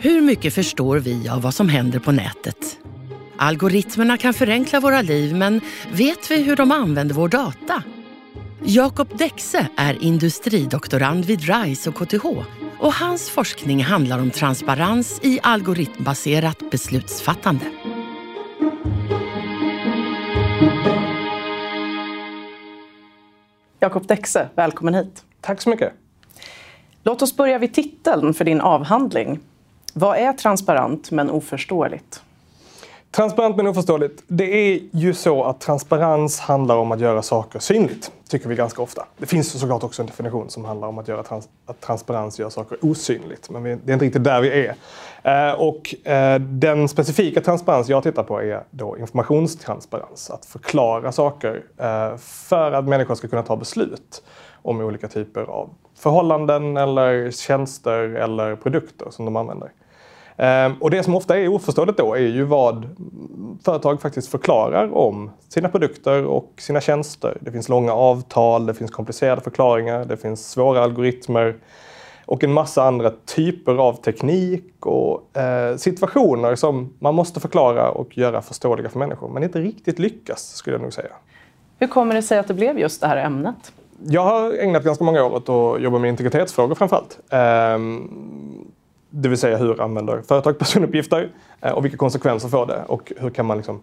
Hur mycket förstår vi av vad som händer på nätet? Algoritmerna kan förenkla våra liv, men vet vi hur de använder vår data? Jakob Dexe är industridoktorand vid RISE och KTH och hans forskning handlar om transparens i algoritmbaserat beslutsfattande. Jakob Dexe, välkommen hit. Tack så mycket. Låt oss börja vid titeln för din avhandling. Vad är transparent men oförståeligt? Transparent men oförståeligt. Det är ju så att transparens handlar om att göra saker synligt, tycker vi ganska ofta. Det finns såklart också en definition som handlar om att, göra trans att transparens gör saker osynligt, men vi, det är inte riktigt där vi är. Eh, och eh, den specifika transparens jag tittar på är då informationstransparens. Att förklara saker eh, för att människor ska kunna ta beslut om olika typer av förhållanden eller tjänster eller produkter som de använder. Ehm, och det som ofta är oförståeligt då är ju vad företag faktiskt förklarar om sina produkter och sina tjänster. Det finns långa avtal, det finns komplicerade förklaringar, det finns svåra algoritmer och en massa andra typer av teknik och eh, situationer som man måste förklara och göra förståeliga för människor, men inte riktigt lyckas skulle jag nog säga. Hur kommer det sig att det blev just det här ämnet? Jag har ägnat ganska många år åt att jobba med integritetsfrågor framförallt. Ehm, det vill säga hur använder företag personuppgifter eh, och vilka konsekvenser får det och hur kan man liksom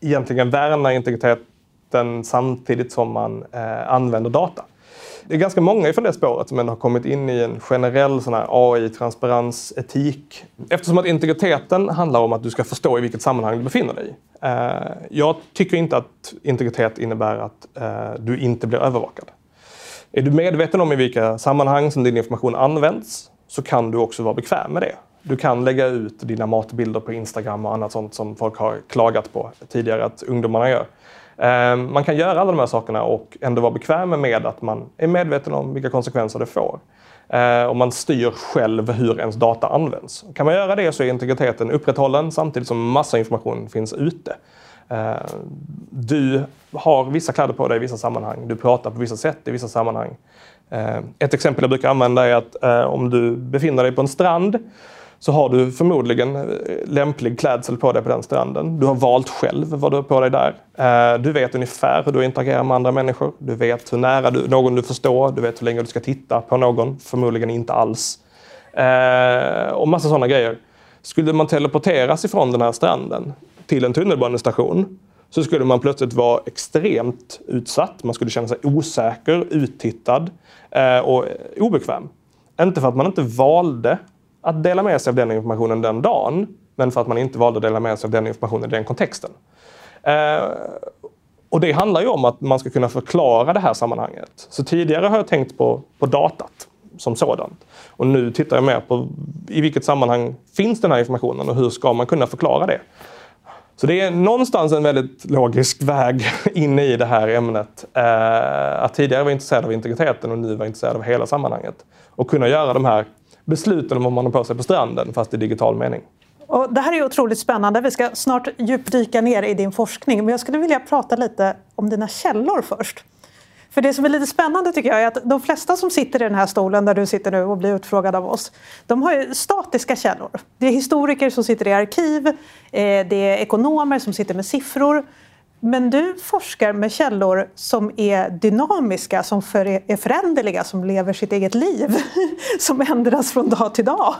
egentligen värna integriteten samtidigt som man eh, använder data. Det är ganska många från det spåret som ändå har kommit in i en generell sån AI-transparens, etik. Eftersom att integriteten handlar om att du ska förstå i vilket sammanhang du befinner dig. Eh, jag tycker inte att integritet innebär att eh, du inte blir övervakad. Är du medveten om i vilka sammanhang som din information används så kan du också vara bekväm med det. Du kan lägga ut dina matbilder på Instagram och annat sånt som folk har klagat på tidigare att ungdomarna gör. Ehm, man kan göra alla de här sakerna och ändå vara bekväm med att man är medveten om vilka konsekvenser det får. Ehm, och man styr själv hur ens data används. Kan man göra det så är integriteten upprätthållen samtidigt som massa information finns ute. Ehm, du har vissa kläder på dig i vissa sammanhang. Du pratar på vissa sätt i vissa sammanhang. Eh, ett exempel jag brukar använda är att eh, om du befinner dig på en strand så har du förmodligen eh, lämplig klädsel på dig på den stranden. Du har valt själv vad du har på dig där. Du vet ungefär hur du interagerar med andra människor. Du vet hur nära du, någon du förstår. Du vet hur länge du ska titta på någon. Förmodligen inte alls. Och massa sådana grejer. Skulle man teleporteras ifrån den här stranden till en tunnelbanestation så skulle man plötsligt vara extremt utsatt. Man skulle känna sig osäker, uttittad eh, och obekväm. Inte för att man inte valde att dela med sig av den informationen den dagen, men för att man inte valde att dela med sig av den informationen i den kontexten. Eh, och det handlar ju om att man ska kunna förklara det här sammanhanget. Så tidigare har jag tänkt på, på datat som sådant. Och nu tittar jag mer på i vilket sammanhang finns den här informationen och hur ska man kunna förklara det. Så det är någonstans en väldigt logisk väg in i det här ämnet. Eh, att tidigare vara intresserad av integriteten och nu var intresserad av hela sammanhanget. Och kunna göra de här besluten om vad man har på sig på stranden, fast i digital mening. Och det här är otroligt spännande. Vi ska snart djupdyka ner i din forskning. Men jag skulle vilja prata lite om dina källor först. För det som är lite spännande tycker jag är att de flesta som sitter i den här stolen där du sitter nu och blir utfrågad av oss, de har ju statiska källor. Det är historiker som sitter i arkiv, eh, det är ekonomer som sitter med siffror. Men du forskar med källor som är dynamiska, som är föränderliga, som lever sitt eget liv, som ändras från dag till dag.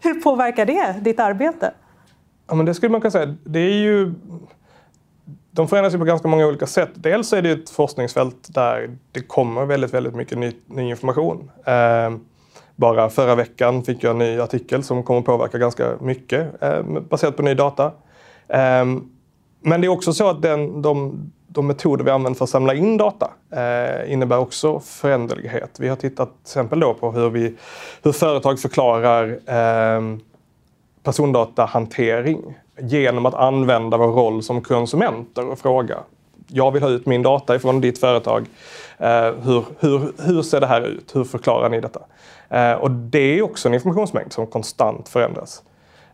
Hur påverkar det ditt arbete? Ja, men det skulle man kunna säga. Det är ju... De förändras ju på ganska många olika sätt. Dels är det ett forskningsfält där det kommer väldigt, väldigt mycket ny, ny information. Eh, bara förra veckan fick jag en ny artikel som kommer påverka ganska mycket eh, baserat på ny data. Eh, men det är också så att den, de, de metoder vi använder för att samla in data eh, innebär också föränderlighet. Vi har tittat till exempel då på hur, vi, hur företag förklarar eh, persondatahantering genom att använda vår roll som konsumenter och fråga jag vill ha ut min data ifrån ditt företag. Eh, hur, hur, hur ser det här ut? Hur förklarar ni detta? Eh, och det är också en informationsmängd som konstant förändras.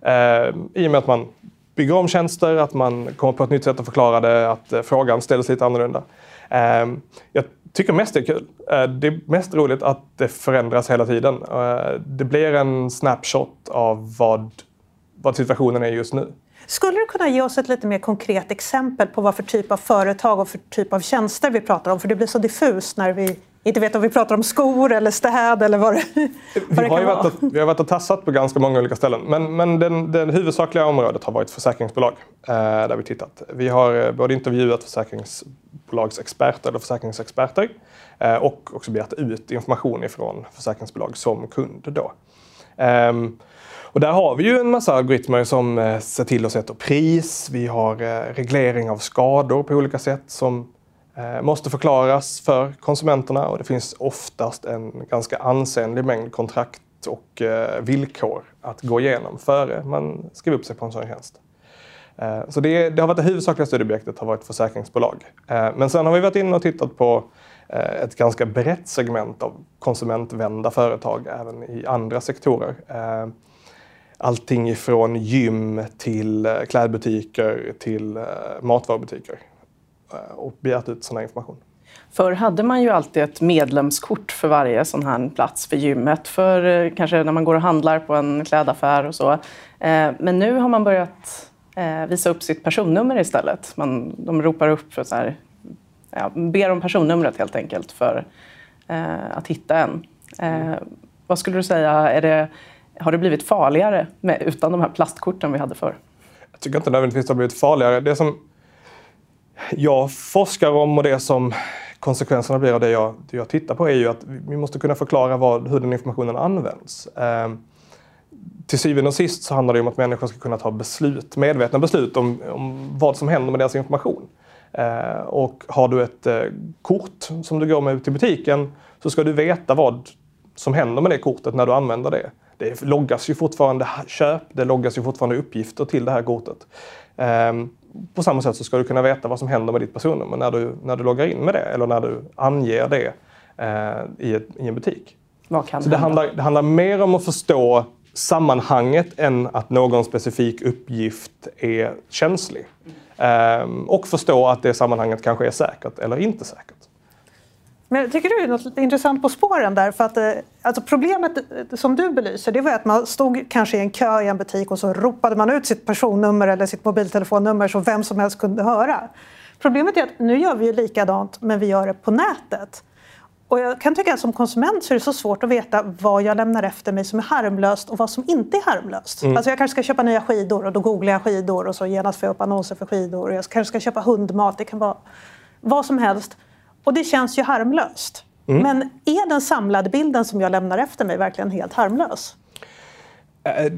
Eh, I och med att man bygger om tjänster, att man kommer på ett nytt sätt att förklara det, att eh, frågan ställs lite annorlunda. Eh, jag tycker mest det är kul. Eh, det är mest roligt att det förändras hela tiden. Eh, det blir en snapshot av vad, vad situationen är just nu. Skulle du kunna ge oss ett lite mer konkret exempel på vad för typ av företag och för typ av tjänster vi pratar om? För det blir så diffust när vi inte vet om vi pratar om skor eller städ eller vad det, vad det kan vara. Att, vi har varit och tassat på ganska många olika ställen. Men, men den, den huvudsakliga området har varit försäkringsbolag. Eh, där vi tittat. Vi har eh, både intervjuat försäkringsbolagsexperter eller försäkringsexperter eh, och också begärt ut information ifrån försäkringsbolag som kund. Då. Eh, och där har vi ju en massa algoritmer som eh, ser till att sätta pris. Vi har eh, reglering av skador på olika sätt som eh, måste förklaras för konsumenterna och det finns oftast en ganska ansenlig mängd kontrakt och villkor att gå igenom före man skriver upp sig på en sån tjänst. Så det, det har varit det huvudsakliga studieobjektet har varit försäkringsbolag. Men sen har vi varit inne och tittat på ett ganska brett segment av konsumentvända företag även i andra sektorer allting ifrån gym till eh, klädbutiker till eh, matvarubutiker eh, och begärt ut sån här information. Förr hade man ju alltid ett medlemskort för varje sån här plats för gymmet. För kanske när man går och handlar på en klädaffär och så. Men nu har man börjat visa upp sitt personnummer istället. Man, de ropar upp för så här, ja, ber om personnumret helt enkelt för att hitta en. Vad skulle du säga, är det har det blivit farligare med, utan de här plastkorten vi hade förr? Jag tycker inte nödvändigtvis det har blivit farligare. Det som jag forskar om och det som konsekvenserna blir av det jag, det jag tittar på är ju att vi måste kunna förklara vad, hur den informationen används. Eh, till syvende och sist så handlar det om att människor ska kunna ta beslut, medvetna beslut om, om vad som händer med deras information. Eh, och har du ett eh, kort som du går med till butiken så ska du veta vad som händer med det kortet när du använder det det loggas ju fortfarande köp, det loggas ju fortfarande uppgifter till det här kortet. Um, på samma sätt så ska du kunna veta vad som händer med ditt personnummer när du, när du loggar in med det eller när du anger det uh, i, ett, i en butik. Vad kan så det handlar, det handlar mer om att förstå sammanhanget än att någon specifik uppgift är känslig. Um, och förstå att det sammanhanget kanske är säkert eller inte säkert. Men tycker du är något intressant på spåren där. För att, eh, alltså problemet eh, som du belyser det var att man stod kanske i en kö i en butik och så ropade man ut sitt personnummer eller sitt mobiltelefonnummer så vem som helst kunde höra. Problemet är att nu gör vi ju likadant men vi gör det på nätet. Och jag kan tycka att som konsument så är det så svårt att veta vad jag lämnar efter mig som är harmlöst och vad som inte är harmlöst. Mm. Alltså jag kanske ska köpa nya skidor och då googlar jag skidor och så genast får jag upp annonser för skidor. Jag kanske ska köpa hundmat, det kan vara vad som helst. Och det känns ju harmlöst. Mm. Men är den samlade bilden som jag lämnar efter mig verkligen helt harmlös? Äh,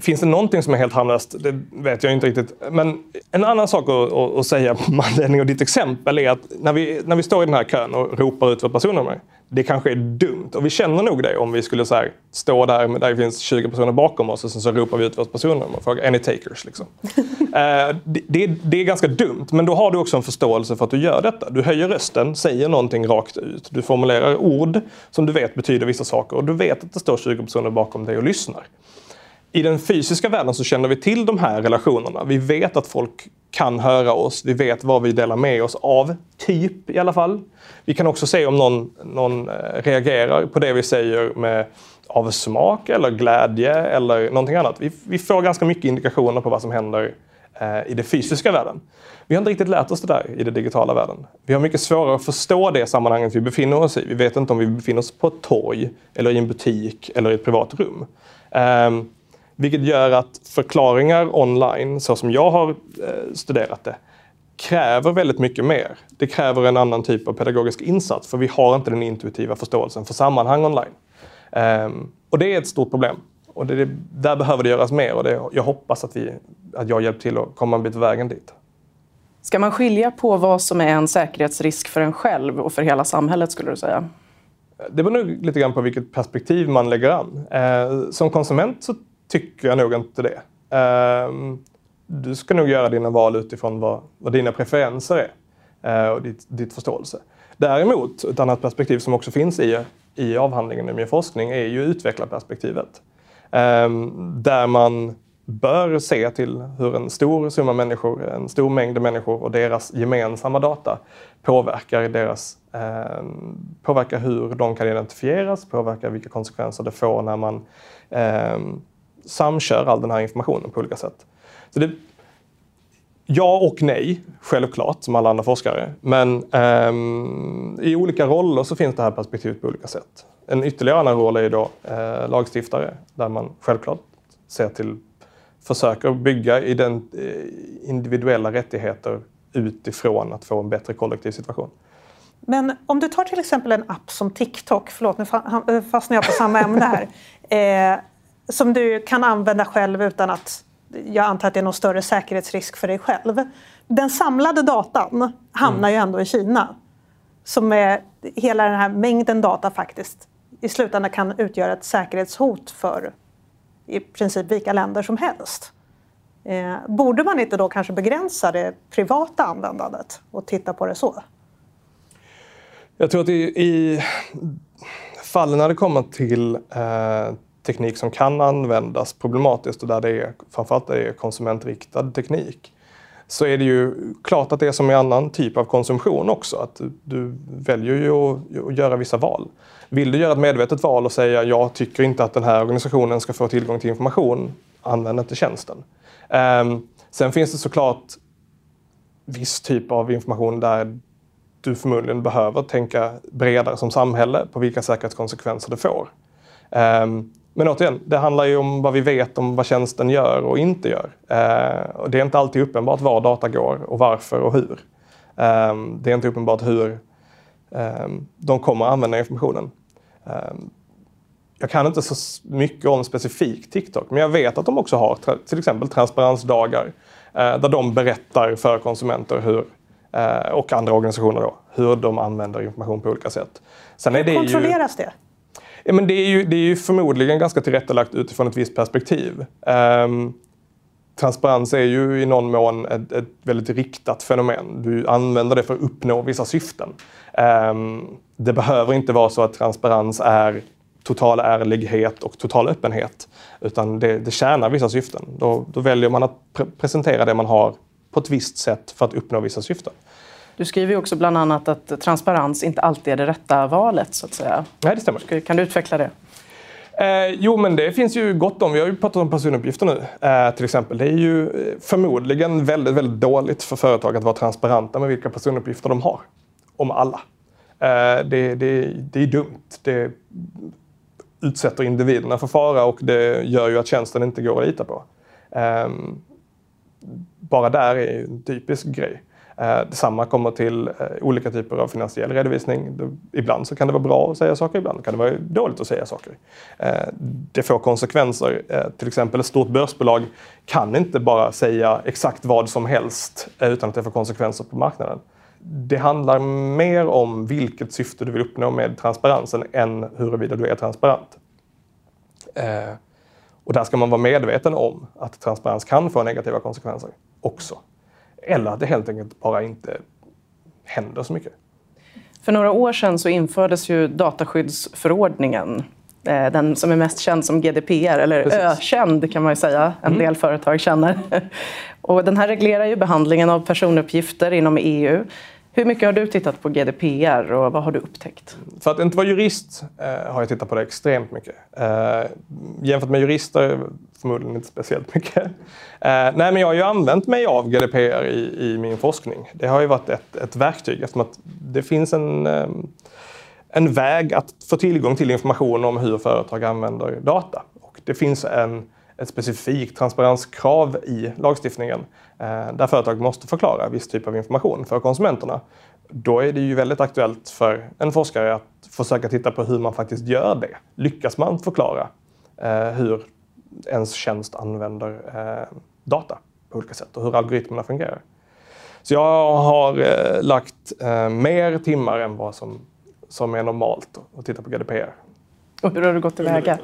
finns det någonting som är helt harmlöst? Det vet jag inte riktigt. Men en annan sak att, att säga med anledning av ditt exempel är att när vi, när vi står i den här kön och ropar ut vårt personnummer det kanske är dumt. Och vi känner nog det om vi skulle så här, stå där, där det finns 20 personer bakom oss och så, så ropar vi ut vårt personnummer och frågar any takers?” liksom. eh, det, det, det, är ganska dumt, men då har du också en förståelse för att du gör detta. Du höjer rösten, säger någonting rakt ut. Du formulerar ord som du vet betyder vissa saker och du vet att det står 20 personer bakom dig och lyssnar. I den fysiska världen så känner vi till de här relationerna. Vi vet att folk kan höra oss. Vi vet vad vi delar med oss av, typ i alla fall. Vi kan också se om någon, någon eh, reagerar på det vi säger med avsmak eller glädje eller någonting annat. Vi, vi får ganska mycket indikationer på vad som händer eh, i den fysiska världen. Vi har inte riktigt lärt oss det där i den digitala världen. Vi har mycket svårare att förstå det sammanhanget vi befinner oss i. Vi vet inte om vi befinner oss på ett torg, eller i en butik eller i ett privat rum. Eh, vilket gör att förklaringar online, så som jag har eh, studerat det, kräver väldigt mycket mer. Det kräver en annan typ av pedagogisk insats för vi har inte den intuitiva förståelsen för sammanhang online. Um, och det är ett stort problem. Och det, där behöver det göras mer och det, jag hoppas att, vi, att jag hjälpt till att komma en bit vägen dit. Ska man skilja på vad som är en säkerhetsrisk för en själv och för hela samhället skulle du säga? Det beror nog lite grann på vilket perspektiv man lägger an. Eh, som konsument så tycker jag nog inte det. Ehm, du ska nog göra dina val utifrån vad, vad dina preferenser är eh, och ditt, ditt förståelse. Däremot, ett annat perspektiv som också finns i, i avhandlingen i min forskning är ju utvecklarperspektivet. Ehm, där man bör se till hur en stor summa människor, en stor mängd människor och deras gemensamma data påverkar, deras, eh, påverkar hur de kan identifieras, påverkar vilka konsekvenser det får när man eh, samkör all den här informationen på olika sätt. Så det, ja och nej, självklart, som alla andra forskare. Men eh, i olika roller så finns det här perspektivet på olika sätt. En ytterligare annan roll är då eh, lagstiftare, där man självklart ser till försöker bygga i den, eh, individuella rättigheter utifrån att få en bättre kollektiv situation. Men om du tar till exempel en app som TikTok, förlåt nu eh, fastnar jag på samma ämne här, eh, som du kan använda själv utan att jag antar att det är någon större säkerhetsrisk för dig själv. Den samlade datan hamnar mm. ju ändå i Kina. Som är, hela den här mängden data faktiskt i slutändan kan utgöra ett säkerhetshot för i princip vilka länder som helst. Eh, borde man inte då kanske begränsa det privata användandet och titta på det så? Jag tror att i, i fallen när det kommer till eh, teknik som kan användas problematiskt och där det är framförallt där det är konsumentriktad teknik så är det ju klart att det är som i annan typ av konsumtion också. Att du, du väljer ju att, att, göra vissa val. Vill du göra ett medvetet val och säga jag tycker inte att den här organisationen ska få tillgång till information, använd inte tjänsten. Um, sen finns det såklart viss typ av information där du förmodligen behöver tänka bredare som samhälle på vilka säkerhetskonsekvenser det får. Um, men återigen, det handlar ju om vad vi vet om vad tjänsten gör och inte gör. Eh, och det är inte alltid uppenbart var data går och varför och hur. Eh, det är inte uppenbart hur eh, de kommer att använda informationen. jag kan inte så mycket om specifikt TikTok, men jag vet att de också har till exempel transparensdagar där de berättar för konsumenter hur, och andra organisationer då, hur de använder information på olika sätt. Sen hur är det kontrolleras ju... det? Ja, men det, är ju, det är ju förmodligen ganska tillrättalagt utifrån ett visst perspektiv. Um, transparens är ju i någon mån ett, ett, väldigt riktat fenomen. Du använder det för att uppnå vissa syften. Um, det behöver inte vara så att transparens är total ärlighet och total öppenhet. Utan det, det tjänar vissa syften. Då, då väljer man att pre presentera det man har på ett visst sätt för att uppnå vissa syften. Du skriver också bland annat att transparens inte alltid är det rätta valet. så att säga. Nej, det stämmer. Kan du utveckla det? Eh, jo, men det finns ju gott om. Vi har ju pratat om personuppgifter nu eh, till exempel. Det är ju eh, förmodligen väldigt, väldigt dåligt för företag att vara transparenta med vilka personuppgifter de har. Om alla. Eh, det, det, det är dumt. Det utsätter individerna för fara och det gör ju att tjänsten inte går att lita på. Eh, bara där är en typisk grej. Eh, detsamma kommer till eh, olika typer av finansiell redovisning. Ibland så kan det vara bra att säga saker, ibland kan det vara dåligt att säga saker. Eh, det får konsekvenser. Eh, till exempel ett stort börsbolag kan inte bara säga exakt vad som helst eh, utan att det får konsekvenser på marknaden. Det handlar mer om vilket syfte du vill uppnå med transparensen än huruvida du är transparent. Eh, och där ska man vara medveten om att transparens kan få negativa konsekvenser också. Eller att det helt enkelt bara inte händer så mycket. För några år sedan så infördes ju dataskyddsförordningen. Eh, den som är mest känd som GDPR, eller Precis. ökänd kan man ju säga. En mm. del företag känner. Och den här reglerar ju behandlingen av personuppgifter inom EU. Hur mycket har du tittat på GDPR och vad har du upptäckt? För att inte vara jurist eh, har jag tittat på det extremt mycket. Eh, jämfört med jurister förmodligen inte speciellt mycket. Eh, nej, men jag har ju använt mig av GDPR i, i min forskning. Det har ju varit ett, ett verktyg eftersom att det finns en, eh, en väg att få tillgång till information om hur företag använder data. Och det finns en ett specifikt transparenskrav i lagstiftningen där företag måste förklara viss typ av information för konsumenterna. Då är det ju väldigt aktuellt för en forskare att försöka titta på hur man faktiskt gör det. Lyckas man förklara eh, hur ens tjänst använder eh, data på olika sätt och hur algoritmerna fungerar? Så jag har lagt mer timmar än vad som, som är normalt att titta på GDPR. Och hur har du gått tillväga?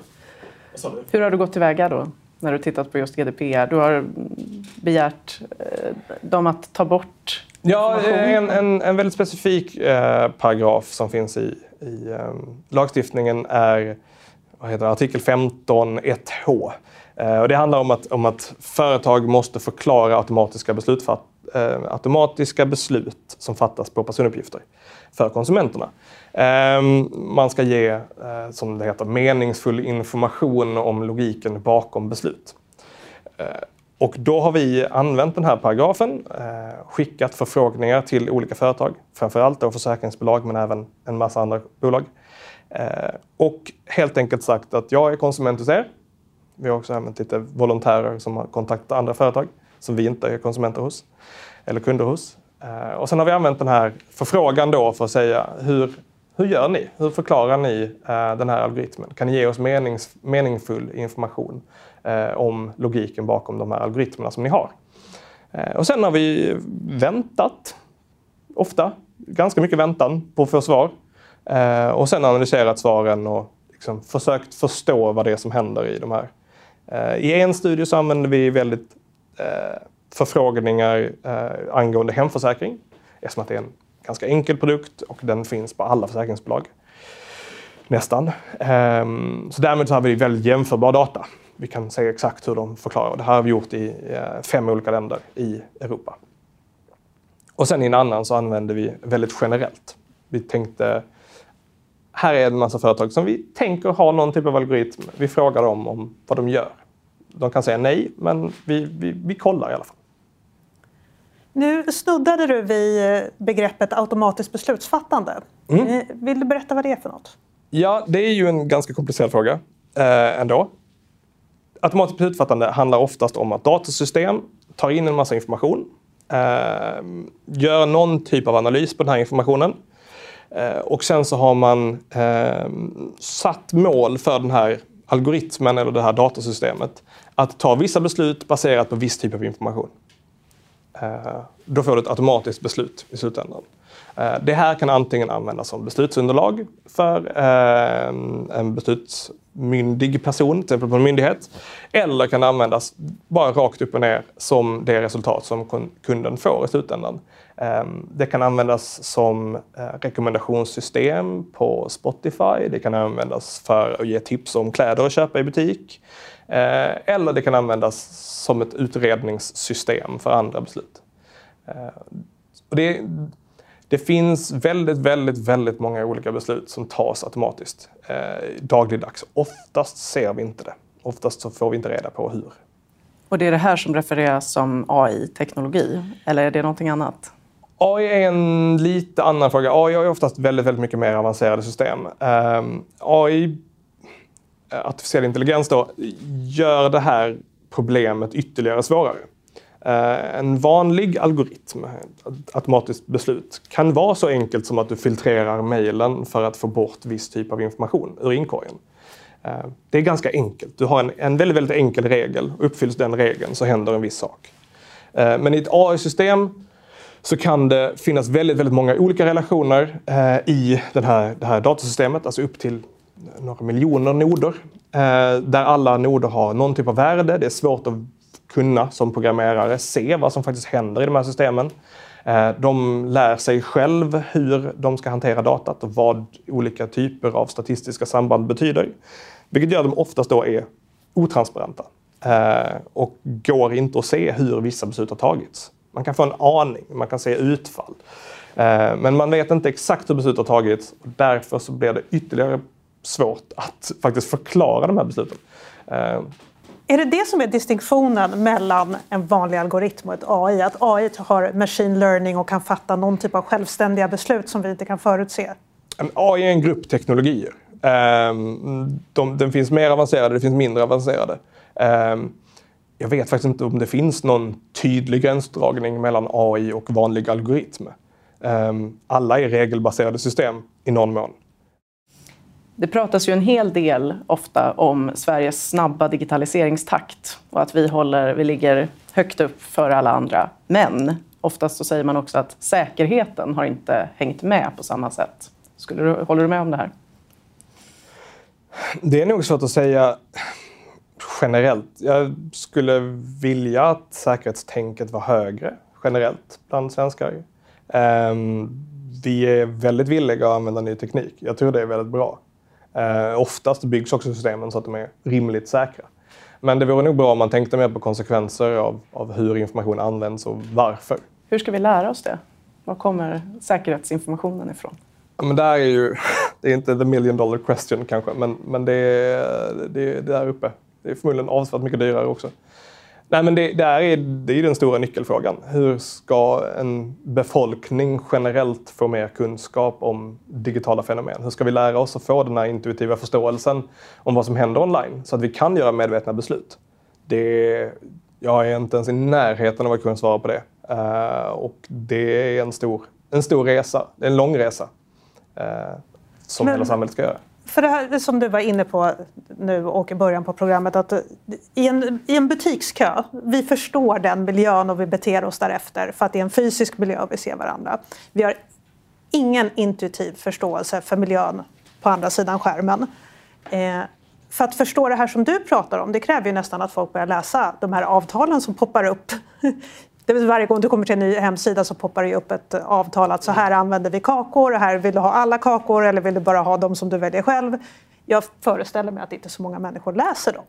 Hur har du gått tillväga då? När du tittat på just GDPR? Du har begärt eh, dem att ta bort Ja, en, en, en väldigt specifik eh, paragraf som finns i, i eh, lagstiftningen är vad heter det, artikel 15.1h. Eh, och det handlar om att, om att företag måste förklara automatiska, beslutsfatt, eh, automatiska beslut som fattas på personuppgifter för konsumenterna. Ehm, man ska ge, eh, som det heter, meningsfull information om logiken bakom beslut. Eh, och då har vi använt den här paragrafen, eh, skickat förfrågningar till olika företag, framförallt då försäkringsbolag men även en massa andra bolag. Och helt enkelt sagt att jag är konsument hos er. Vi har också använt lite volontärer som har kontaktat andra företag som vi inte är konsumenter hos eller kunder hos. Eh, och sen har vi använt den här förfrågan då för att säga hur, hur gör ni? Hur förklarar ni eh, den här algoritmen? Kan ni ge oss menings, meningsfull information? Eh, om logiken bakom de här algoritmerna som ni har. Och sen har vi väntat, ofta, ganska mycket väntan på att få svar. Och sen analyserat svaren och liksom försökt förstå vad det är som händer i de här. I en studie så använder vi väldigt förfrågningar eh, angående hemförsäkring eftersom att det är en ganska enkel produkt och den finns på alla försäkringsbolag. Nästan. Ehm, så därmed så har vi väldigt jämförbar data vi kan se exakt hur de förklarar. Det här har vi gjort i eh, fem olika länder i Europa. Och sen i en annan så använder vi väldigt generellt. Vi tänkte, här är en massa företag som vi tänker ha någon typ av algoritm. Vi frågar dem om vad de gör. De kan säga nej, men vi, vi, vi kollar i alla fall. Nu snuddade du vid eh, begreppet automatiskt beslutsfattande. Mm. Eh, vill du berätta vad det är för något? Ja, det är ju en ganska komplicerad fråga eh, ändå. Automatiskt beslutsfattande handlar oftast om att datasystem tar in en massa information, eh, gör någon typ av analys på den här informationen eh, och sen så har man eh, satt mål för den här algoritmen eller det här datasystemet att ta vissa beslut baserat på viss typ av information. Eh, då får du ett automatiskt beslut i slutändan. Eh, det här kan antingen användas som beslutsunderlag för eh, en beslutsmyndig person, till exempel på en myndighet. Eller kan användas bara rakt upp och ner som det resultat som kunden får i slutändan. Ehm, det kan användas som eh, rekommendationssystem på Spotify. Det kan användas för att ge tips om kläder att köpa i butik. Eh, eller det kan användas som ett utredningssystem för andra beslut. Eh, och det, det finns väldigt, väldigt, väldigt många olika beslut som tas automatiskt dagligdags. Oftast ser vi inte det. Oftast så får vi inte reda på hur. Och det är det här som refereras som AI-teknologi, eller är det någonting annat? AI är en lite annan fråga. AI är oftast väldigt, väldigt mycket mer avancerade system. Ehm, um, AI, eh, artificiell intelligens då, gör det här problemet ytterligare svårare. Uh, en vanlig algoritm, automatiskt beslut, kan vara så enkelt som att du filtrerar mejlen för att få bort viss typ av information ur inkorgen. Uh, det är ganska enkelt. Du har en, en väldigt, väldigt enkel regel. Uppfylls den regeln så händer en viss sak. Uh, men i ett AI-system så kan det finnas väldigt, väldigt många olika relationer eh, i den här, det här datasystemet, alltså upp till några miljoner noder, eh, där alla noder har någon typ av värde. Det är svårt att kunna som programmerare se vad som faktiskt händer i de här systemen. Eh, de lär sig själv hur de ska hantera datat och vad olika typer av statistiska samband betyder. Vilket gör att de oftast då är otransparenta eh, och går inte att se hur vissa beslut har tagits. Man kan få en aning, man kan se utfall. Eh, men man vet inte exakt hur beslut har tagits och därför så blir det ytterligare svårt att faktiskt förklara de här besluten. Är det det som är distinktionen mellan en vanlig algoritm och ett AI? Att AI har machine learning och kan fatta någon typ av självständiga beslut som vi inte kan förutse? AI är en grupp teknologier. Ehm, de, den finns mer avancerade, det finns mindre avancerade. Jag vet faktiskt inte om det finns någon tydlig gränsdragning mellan AI och vanlig algoritm. Ehm, alla är regelbaserade system i någon mån. Det pratas ju en hel del ofta om Sveriges snabba digitaliseringstakt och att vi, håller, vi ligger högt upp för alla andra. Men oftast så säger man också att säkerheten har inte hängt med på samma sätt. Skulle du, håller du med om det här? Det är nog svårt att säga generellt. Jag skulle vilja att säkerhetstänket var högre generellt bland svenskar. Um, vi är väldigt villiga att använda ny teknik. Jag tror det är väldigt bra. Uh, oftast byggs också systemen så att de är rimligt säkra. Men det vore nog bra om man tänkte mer på konsekvenser av, av hur information används och varför. Hur ska vi lära oss det? Var kommer säkerhetsinformationen ifrån? Ja, men där är ju, det är inte the million dollar question kanske, men, men det, är, det är där uppe. Det är förmodligen avsevärt mycket dyrare också. Nej, men det, det, är, det är den stora nyckelfrågan. Hur ska en befolkning generellt få mer kunskap om digitala fenomen? Hur ska vi lära oss att få den här intuitiva förståelsen om vad som händer online så att vi kan göra medvetna beslut? Det, jag är inte ens i närheten av att kunna svara på det. Uh, och det är en stor, en stor resa, det är en lång resa uh, som men, hela samhället ska göra. För det här som du var inne på nu och i början på programmet, att eh, i en, i en butikskö, vi förstår den miljön och vi beter oss därefter för att det är en fysisk miljö vi ser varandra. Vi har ingen intuitiv förståelse för miljön på andra sidan skärmen. Eh, för att förstå det här som du pratar om, det kräver ju nästan att folk börjar läsa de här avtalen som poppar upp det vill varje gång du kommer till en ny hemsida så poppar det upp ett avtal att så här använder vi kakor, här vill du ha alla kakor eller vill du bara ha dem som du väljer själv. Jag föreställer mig att inte så många människor läser dem.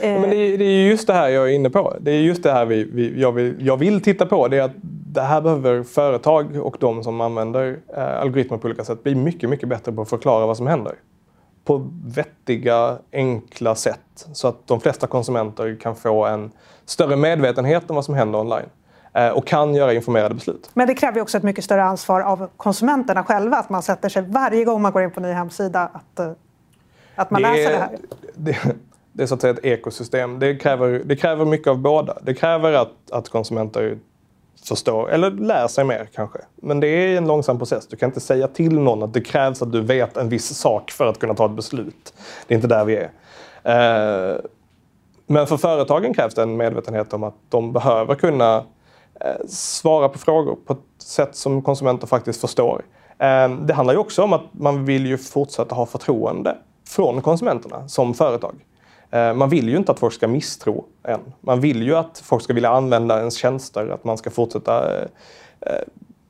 Men det är, det är just det här jag är inne på. Det är just det här vi, vi, jag, vill, jag vill titta på. Det är att det här behöver företag och de som använder eh, algoritmer på olika sätt bli mycket, mycket bättre på att förklara vad som händer. På vettiga, enkla sätt så att de flesta konsumenter kan få en större medvetenhet om vad som händer online. Eh, och kan göra informerade beslut. Men det kräver också ett mycket större ansvar av konsumenterna själva, att man sätter sig varje gång man går in på en ny hemsida att, eh, att man det läser det här. Det, det är så att säga ett ekosystem. Det kräver, det kräver mycket av båda. Det kräver att, att konsumenter förstår, eller lär sig mer kanske. Men det är en långsam process. Du kan inte säga till någon att det krävs att du vet en viss sak för att kunna ta ett beslut. Det är inte där vi är. Eh, men för företagen krävs det en medvetenhet om att de behöver kunna Eh, svara på frågor på ett sätt som konsumenter faktiskt förstår. Eh, det handlar ju också om att man vill ju fortsätta ha förtroende från konsumenterna som företag. Eh, man vill ju inte att folk ska misstro en. Man vill ju att folk ska vilja använda ens tjänster, att man ska fortsätta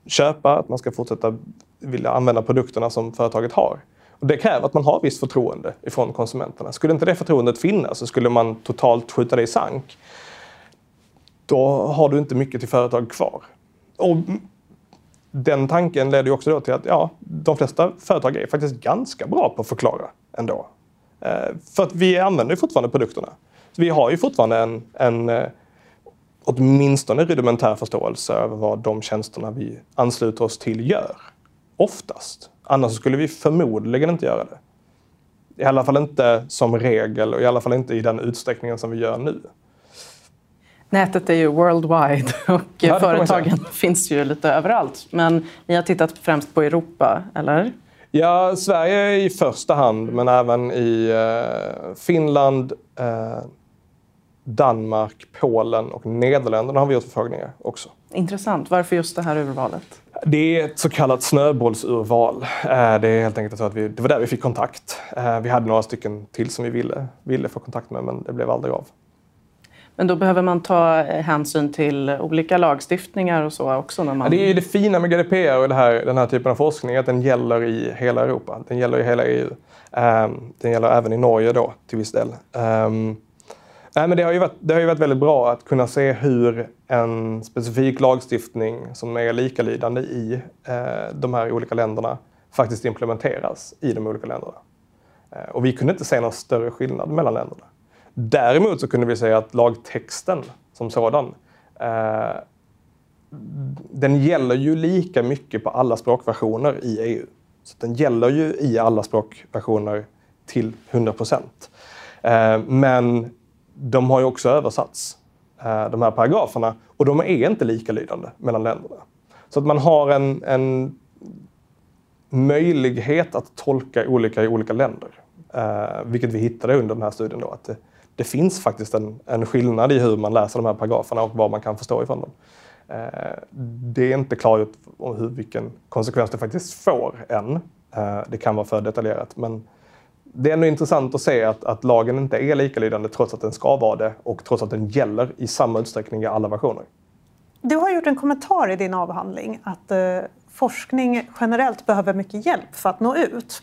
köpa, att man ska fortsätta vilja använda produkterna som företaget har. Och det kräver att man har visst förtroende ifrån konsumenterna. Skulle inte det förtroendet finnas så skulle man totalt skjuta det i sank då har du inte mycket till företag kvar. Och den tanken leder också då till att ja, de flesta företag är faktiskt ganska bra på att förklara ändå. Eh, för att vi använder fortfarande produkterna. Så vi har ju fortfarande en, en eh, åtminstone rudimentär förståelse över vad de tjänsterna vi ansluter oss till gör. Oftast. Annars skulle vi förmodligen inte göra det. I alla fall inte som regel och i alla fall inte i den utsträckningen som vi gör nu. Nätet är ju worldwide och ja, företagen finns ju lite överallt. Men ni har tittat främst på Europa, eller? Ja, Sverige i första hand, men även i eh, Finland, eh, Danmark, Polen och Nederländerna har vi gjort förfrågningar också. Intressant. Varför just det här urvalet? Det är ett så kallat snöbollsurval. Eh, det är helt enkelt så att vi, det var där vi fick kontakt. Eh, vi hade några stycken till som vi ville, ville få kontakt med, men det blev aldrig av. Men då behöver man ta eh, hänsyn till olika lagstiftningar och så också? När man... Ja, det är det fina med GDPR och här, den här typen av forskning, att den gäller i hela Europa. Den gäller i hela EU. Um, ehm, den gäller även i Norge då, till viss del. Um, nej, men det, har ju varit, det har ju varit väldigt bra att kunna se hur en specifik lagstiftning som är likalydande i uh, de här olika länderna faktiskt implementeras i de olika länderna. Uh, och vi kunde inte se någon större skillnad mellan länderna. Däremot så kunde vi säga att lagtexten som sådan eh, den gäller ju lika mycket på alla språkversioner i EU. Så Den gäller ju i alla språkversioner till 100 procent. Eh, men de har ju också översatts, eh, de här paragraferna, och de är inte likalydande mellan länderna. Så att man har en, en möjlighet att tolka olika i olika länder. Eh, vilket vi hittade under den här studien. Då, att det, det finns faktiskt en, en skillnad i hur man läser de här paragraferna och vad man kan förstå ifrån dem. Eh, det är inte klargjort hur, vilken konsekvens det faktiskt får än. Eh, det kan vara för detaljerat, men det är ändå intressant att se att, att lagen inte är likalydande trots att den ska vara det och trots att den gäller i samma utsträckning i alla versioner. Du har gjort en kommentar i din avhandling att eh, forskning generellt behöver mycket hjälp för att nå ut.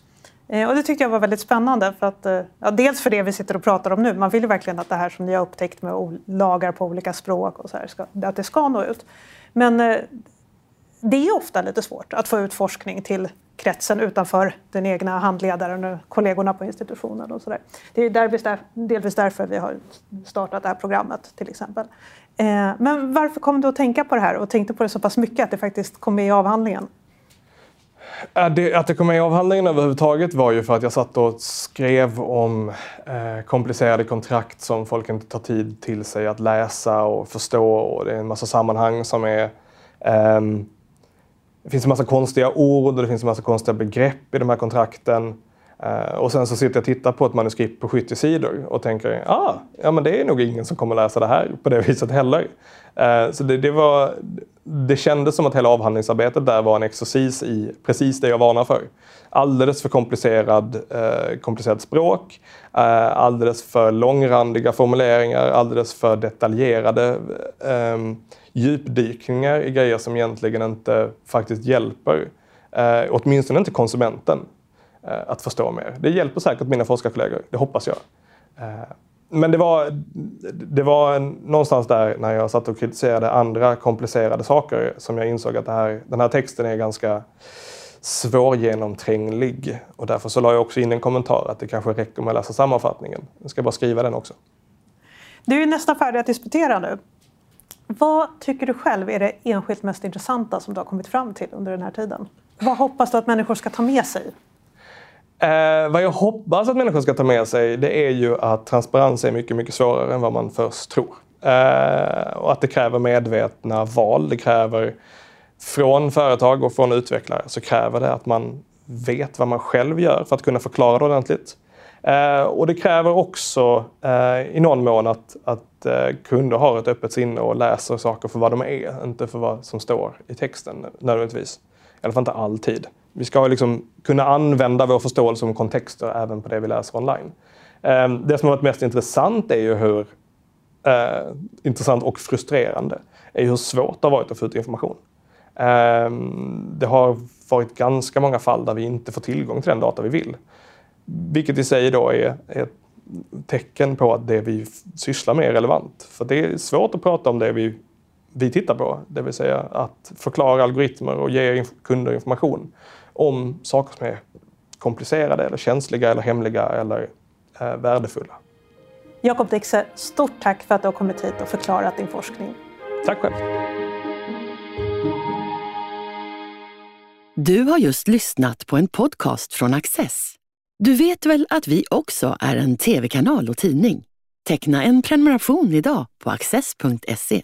Eh, och det tyckte jag var väldigt spännande. För att, eh, ja, dels för det vi sitter och pratar om nu. Man vill ju verkligen att det här som ni har upptäckt med lagar på olika språk och så här, ska, att det ska nå ut. Men eh, det är ofta lite svårt att få ut forskning till kretsen utanför den egna handledaren och kollegorna på institutionen. Och så där. Det är delvis därför vi har startat det här programmet till exempel. Men varför kom du att tänka på det här och tänkte på det så pass mycket att det faktiskt kom med i avhandlingen? Att det, att det kom med i avhandlingen överhuvudtaget var ju för att jag satt och skrev om eh, komplicerade kontrakt som folk inte tar tid till sig att läsa och förstå. Och det är en massa sammanhang som är... Eh, det finns en massa konstiga ord och det finns en massa konstiga begrepp i de här kontrakten. Eh, och sen så sitter jag och tittar på ett manuskript på 70 sidor och tänker ah, ja men det är nog ingen som kommer läsa det här på det viset heller. Eh, så det, det, var, det kändes som att hela avhandlingsarbetet där var en exercis i precis det jag varnar för. Alldeles för komplicerad, eh, komplicerat språk, eh, alldeles för långrandiga formuleringar, alldeles för detaljerade eh, djupdykningar i grejer som egentligen inte faktiskt hjälper, eh, åtminstone inte konsumenten, eh, att förstå mer. Det hjälper säkert mina forskarkollegor, det hoppas jag. Eh, men det var, det var någonstans där när jag satt och kritiserade andra komplicerade saker som jag insåg att här, den här texten är ganska svårgenomtränglig. Och därför så la jag också in en kommentar att det kanske räcker med att läsa sammanfattningen. Jag ska bara skriva den också. Du är nästan färdig att disputera nu. Vad tycker du själv är det enskilt mest intressanta som du har kommit fram till under den här tiden? Vad hoppas du att människor ska ta med sig? Eh, vad jag hoppas att människor ska ta med sig det är ju att transparens är mycket, mycket svårare än vad man först tror. Eh, och att det kräver medvetna val. Det kräver från företag och från utvecklare så kräver det att man vet vad man själv gör för att kunna förklara det ordentligt. Eh, och det kräver också eh, i någon mån att, att eh, kunder har ett öppet sinne och läser saker för vad de är, inte för vad som står i texten nödvändigtvis. I alla fall inte alltid. Vi ska liksom kunna använda vår förståelse om kontexter även på det vi läser online. Ehm, det som har varit mest intressant är ju hur eh, intressant och frustrerande är hur svårt det har varit att få ut information. Eh, det har varit ganska många fall där vi inte får tillgång till den data vi vill. Vilket i sig då är ett tecken på att det vi sysslar med är relevant. För det är svårt att prata om det vi vi tittar på, det vill säga att förklara algoritmer och ge kunder information om saker som är komplicerade, eller känsliga, eller hemliga eller eh, värdefulla. Jakob Dixe, stort tack för att du har kommit hit och förklarat din forskning. Tack själv. Du har just lyssnat på en podcast från Access. Du vet väl att vi också är en tv-kanal och tidning? Teckna en prenumeration idag på access.se.